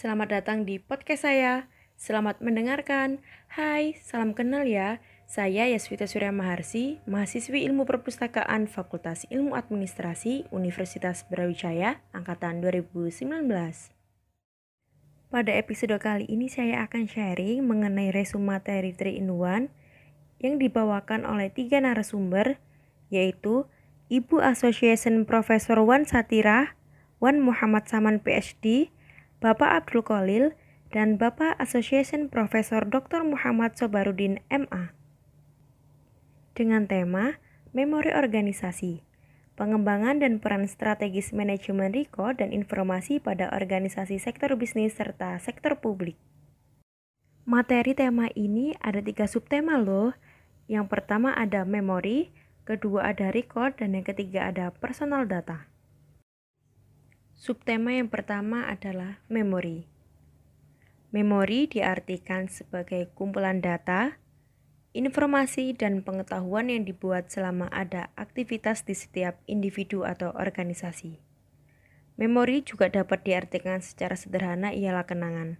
Selamat datang di podcast saya. Selamat mendengarkan. Hai, salam kenal ya. Saya Yasvita Surya Maharsi, mahasiswi Ilmu Perpustakaan Fakultas Ilmu Administrasi Universitas Brawijaya angkatan 2019. Pada episode kali ini saya akan sharing mengenai resume materi 3 in 1 yang dibawakan oleh tiga narasumber yaitu Ibu Association Profesor Wan Satira, Wan Muhammad Saman PhD, Bapak Abdul Kolil, dan Bapak Association Profesor Dr. Muhammad Sobarudin MA. Dengan tema Memori Organisasi, Pengembangan dan Peran Strategis Manajemen Riko dan Informasi pada Organisasi Sektor Bisnis serta Sektor Publik. Materi tema ini ada tiga subtema loh. Yang pertama ada memori, kedua ada record, dan yang ketiga ada personal data. Subtema yang pertama adalah memori. Memori diartikan sebagai kumpulan data, informasi, dan pengetahuan yang dibuat selama ada aktivitas di setiap individu atau organisasi. Memori juga dapat diartikan secara sederhana ialah kenangan.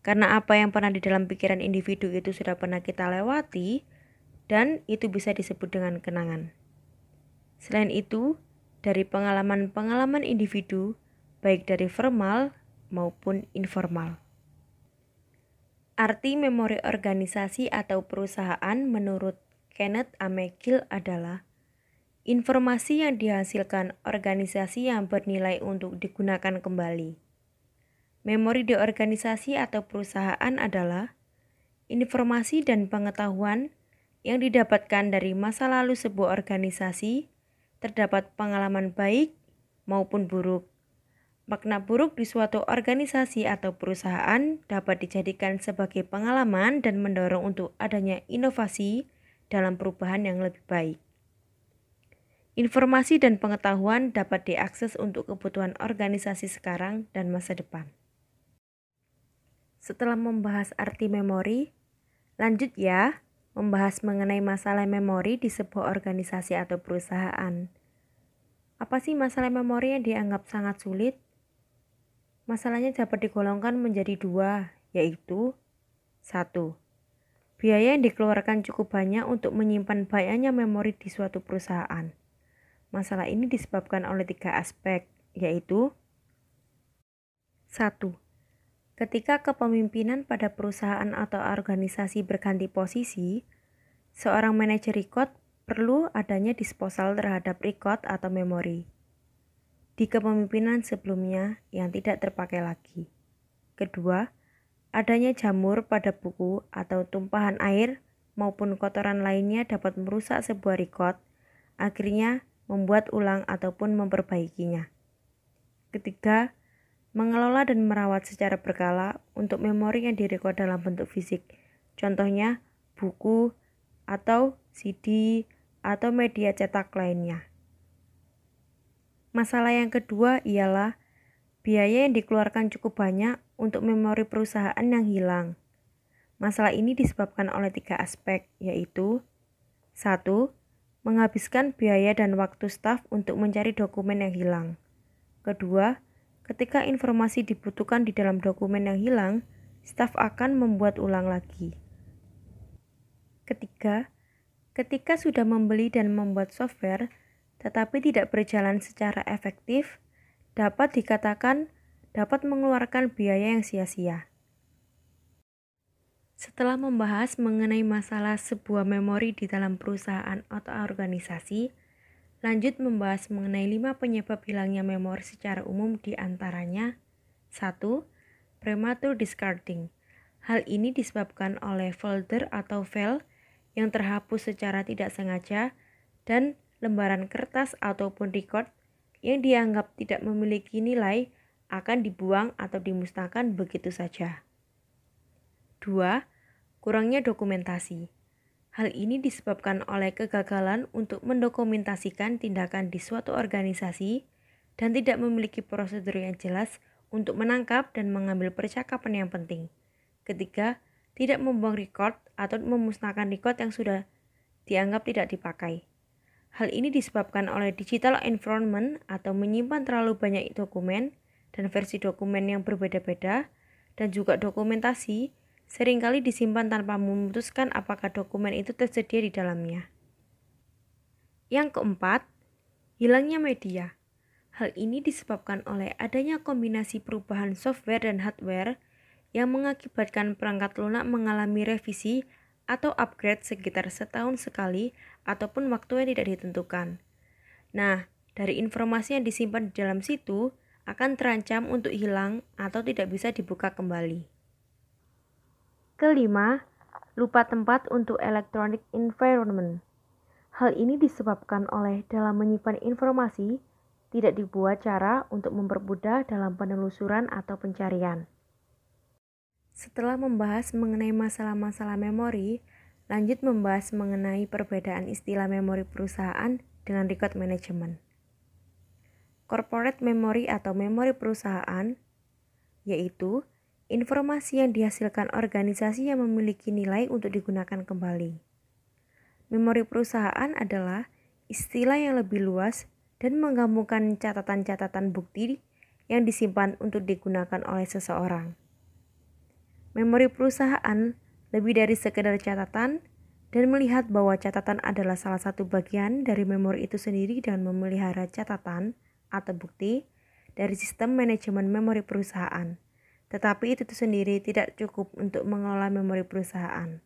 Karena apa yang pernah di dalam pikiran individu itu sudah pernah kita lewati, dan itu bisa disebut dengan kenangan. Selain itu, dari pengalaman-pengalaman individu, baik dari formal maupun informal. Arti memori organisasi atau perusahaan menurut Kenneth A. McGill adalah informasi yang dihasilkan organisasi yang bernilai untuk digunakan kembali. Memori di organisasi atau perusahaan adalah informasi dan pengetahuan yang didapatkan dari masa lalu sebuah organisasi, terdapat pengalaman baik maupun buruk. Makna buruk di suatu organisasi atau perusahaan dapat dijadikan sebagai pengalaman dan mendorong untuk adanya inovasi dalam perubahan yang lebih baik. Informasi dan pengetahuan dapat diakses untuk kebutuhan organisasi sekarang dan masa depan. Setelah membahas arti memori, lanjut ya membahas mengenai masalah memori di sebuah organisasi atau perusahaan. Apa sih masalah memori yang dianggap sangat sulit? Masalahnya dapat digolongkan menjadi dua, yaitu satu, Biaya yang dikeluarkan cukup banyak untuk menyimpan banyaknya memori di suatu perusahaan. Masalah ini disebabkan oleh tiga aspek, yaitu satu. Ketika kepemimpinan pada perusahaan atau organisasi berganti posisi, seorang manajer record perlu adanya disposal terhadap record atau memori di kepemimpinan sebelumnya yang tidak terpakai lagi. Kedua, adanya jamur pada buku atau tumpahan air maupun kotoran lainnya dapat merusak sebuah record, akhirnya membuat ulang ataupun memperbaikinya. Ketiga, mengelola dan merawat secara berkala untuk memori yang direkod dalam bentuk fisik. Contohnya, buku atau CD atau media cetak lainnya. Masalah yang kedua ialah biaya yang dikeluarkan cukup banyak untuk memori perusahaan yang hilang. Masalah ini disebabkan oleh tiga aspek, yaitu satu, Menghabiskan biaya dan waktu staf untuk mencari dokumen yang hilang. Kedua, Ketika informasi dibutuhkan di dalam dokumen yang hilang, staf akan membuat ulang lagi. Ketiga, ketika sudah membeli dan membuat software, tetapi tidak berjalan secara efektif, dapat dikatakan dapat mengeluarkan biaya yang sia-sia. Setelah membahas mengenai masalah sebuah memori di dalam perusahaan atau organisasi, Lanjut membahas mengenai lima penyebab hilangnya memori secara umum di antaranya 1. Premature discarding. Hal ini disebabkan oleh folder atau file yang terhapus secara tidak sengaja dan lembaran kertas ataupun record yang dianggap tidak memiliki nilai akan dibuang atau dimusnahkan begitu saja. 2. Kurangnya dokumentasi. Hal ini disebabkan oleh kegagalan untuk mendokumentasikan tindakan di suatu organisasi dan tidak memiliki prosedur yang jelas untuk menangkap dan mengambil percakapan yang penting. Ketiga, tidak membuang record atau memusnahkan record yang sudah dianggap tidak dipakai. Hal ini disebabkan oleh digital environment atau menyimpan terlalu banyak dokumen dan versi dokumen yang berbeda-beda dan juga dokumentasi sering kali disimpan tanpa memutuskan apakah dokumen itu tersedia di dalamnya. Yang keempat, hilangnya media. Hal ini disebabkan oleh adanya kombinasi perubahan software dan hardware yang mengakibatkan perangkat lunak mengalami revisi atau upgrade sekitar setahun sekali ataupun waktu yang tidak ditentukan. Nah, dari informasi yang disimpan di dalam situ akan terancam untuk hilang atau tidak bisa dibuka kembali. Kelima, lupa tempat untuk electronic environment. Hal ini disebabkan oleh dalam menyimpan informasi tidak dibuat cara untuk mempermudah dalam penelusuran atau pencarian. Setelah membahas mengenai masalah-masalah memori, lanjut membahas mengenai perbedaan istilah memori perusahaan dengan record management. Corporate memory atau memori perusahaan yaitu informasi yang dihasilkan organisasi yang memiliki nilai untuk digunakan kembali. Memori perusahaan adalah istilah yang lebih luas dan menggabungkan catatan-catatan bukti yang disimpan untuk digunakan oleh seseorang. Memori perusahaan lebih dari sekedar catatan dan melihat bahwa catatan adalah salah satu bagian dari memori itu sendiri dan memelihara catatan atau bukti dari sistem manajemen memori perusahaan. Tetapi itu sendiri tidak cukup untuk mengelola memori perusahaan.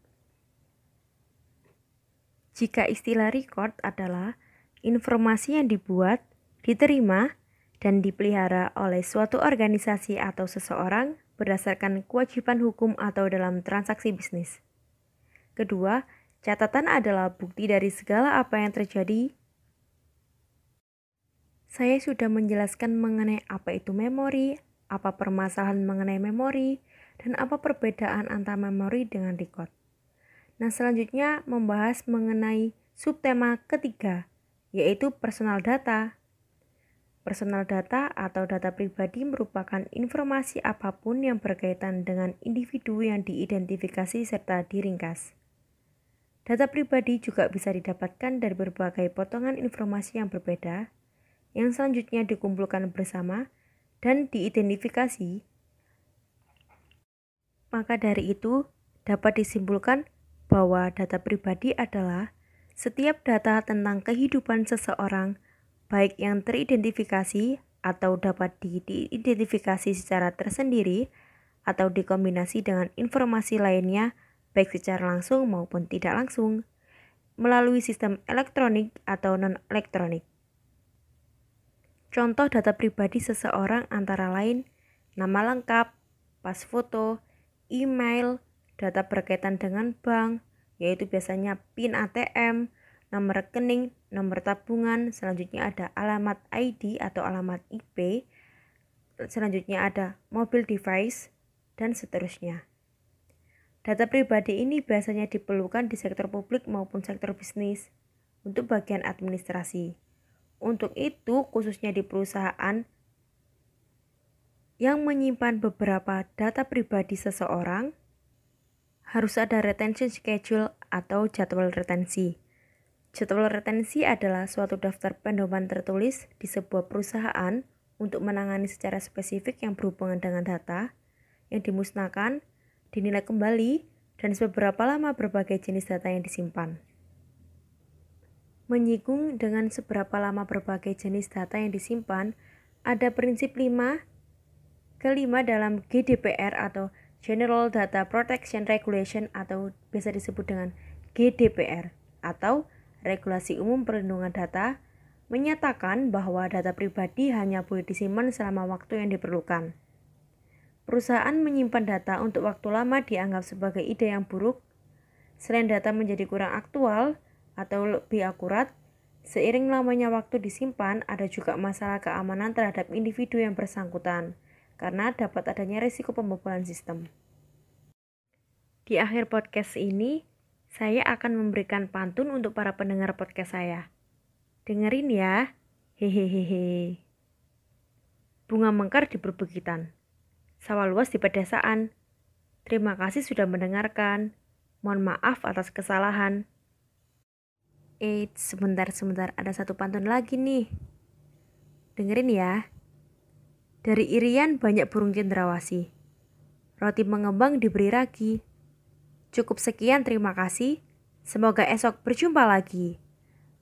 Jika istilah record adalah informasi yang dibuat, diterima, dan dipelihara oleh suatu organisasi atau seseorang berdasarkan kewajiban hukum atau dalam transaksi bisnis. Kedua, catatan adalah bukti dari segala apa yang terjadi. Saya sudah menjelaskan mengenai apa itu memori, apa permasalahan mengenai memori, dan apa perbedaan antara memori dengan record. Nah, selanjutnya membahas mengenai subtema ketiga, yaitu personal data. Personal data atau data pribadi merupakan informasi apa pun yang berkaitan dengan individu yang diidentifikasi serta diringkas. Data pribadi juga bisa didapatkan dari berbagai potongan informasi yang berbeda, yang selanjutnya dikumpulkan bersama dan diidentifikasi. Maka dari itu, dapat disimpulkan bahwa data pribadi adalah setiap data tentang kehidupan seseorang, baik yang teridentifikasi atau dapat diidentifikasi secara tersendiri atau dikombinasi dengan informasi lainnya, baik secara langsung maupun tidak langsung, melalui sistem elektronik atau non-elektronik. Contoh data pribadi seseorang antara lain nama lengkap, pas foto, email, data berkaitan dengan bank, yaitu biasanya PIN ATM, nomor rekening, nomor tabungan, selanjutnya ada alamat ID atau alamat IP, selanjutnya ada mobil device, dan seterusnya. Data pribadi ini biasanya diperlukan di sektor publik maupun sektor bisnis untuk bagian administrasi. Untuk itu, khususnya di perusahaan yang menyimpan beberapa data pribadi seseorang, harus ada retention schedule atau jadwal retensi. Jadwal retensi adalah suatu daftar pedoman tertulis di sebuah perusahaan untuk menangani secara spesifik yang berhubungan dengan data yang dimusnahkan, dinilai kembali, dan seberapa lama berbagai jenis data yang disimpan. Menyinggung dengan seberapa lama berbagai jenis data yang disimpan, ada prinsip 5 kelima dalam GDPR atau General Data Protection Regulation atau biasa disebut dengan GDPR atau Regulasi Umum Perlindungan Data menyatakan bahwa data pribadi hanya boleh disimpan selama waktu yang diperlukan. Perusahaan menyimpan data untuk waktu lama dianggap sebagai ide yang buruk. Selain data menjadi kurang aktual atau lebih akurat, seiring lamanya waktu disimpan ada juga masalah keamanan terhadap individu yang bersangkutan karena dapat adanya risiko pembobolan sistem. Di akhir podcast ini, saya akan memberikan pantun untuk para pendengar podcast saya. Dengerin ya. Hehehehe. Bunga mengkar di perbukitan. Sawah luas di pedesaan. Terima kasih sudah mendengarkan. Mohon maaf atas kesalahan. Eh, sebentar-sebentar ada satu pantun lagi nih. Dengerin ya. Dari irian banyak burung cendrawasih. roti mengembang diberi ragi. Cukup sekian, terima kasih. Semoga esok berjumpa lagi.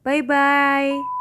Bye bye.